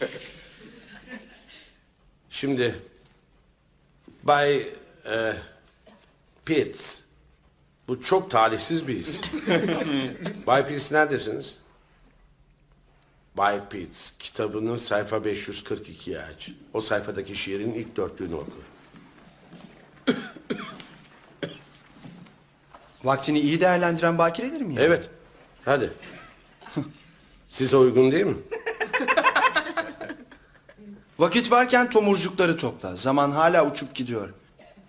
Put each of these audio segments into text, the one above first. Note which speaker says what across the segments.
Speaker 1: Şimdi Bay e, Pitts. Bu çok talihsiz bir isim. Bay Pitts neredesiniz? Bay Pitts kitabının sayfa 542'yi aç. O sayfadaki şiirin ilk dörtlüğünü oku.
Speaker 2: Vaktini iyi değerlendiren bakiredir mi? ya?
Speaker 1: Evet. Hadi. Size uygun değil mi?
Speaker 2: Vakit varken tomurcukları topla. Zaman hala uçup gidiyor.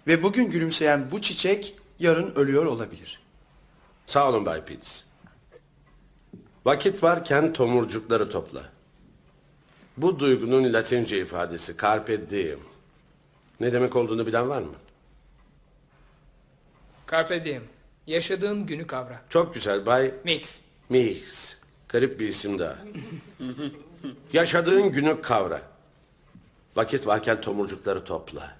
Speaker 2: Ve bugün gülümseyen bu çiçek yarın ölüyor olabilir.
Speaker 1: Sağ olun Bay Pitts. Vakit varken tomurcukları topla. Bu duygunun latince ifadesi carpe diem. Ne demek olduğunu bilen var mı?
Speaker 3: Carpe diem. Yaşadığın günü kavra.
Speaker 1: Çok güzel Bay
Speaker 3: Mix.
Speaker 1: Mix. Garip bir isim daha. Yaşadığın günü kavra. Vakit varken tomurcukları topla.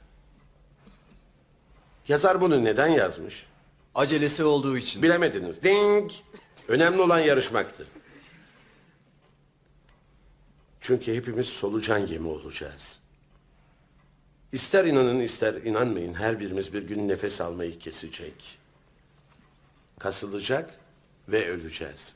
Speaker 1: Yazar bunu neden yazmış?
Speaker 4: Acelesi olduğu için.
Speaker 1: Bilemediniz. Ding. Önemli olan yarışmaktı. Çünkü hepimiz solucan yemi olacağız. İster inanın ister inanmayın her birimiz bir gün nefes almayı kesecek. Kasılacak ve öleceğiz.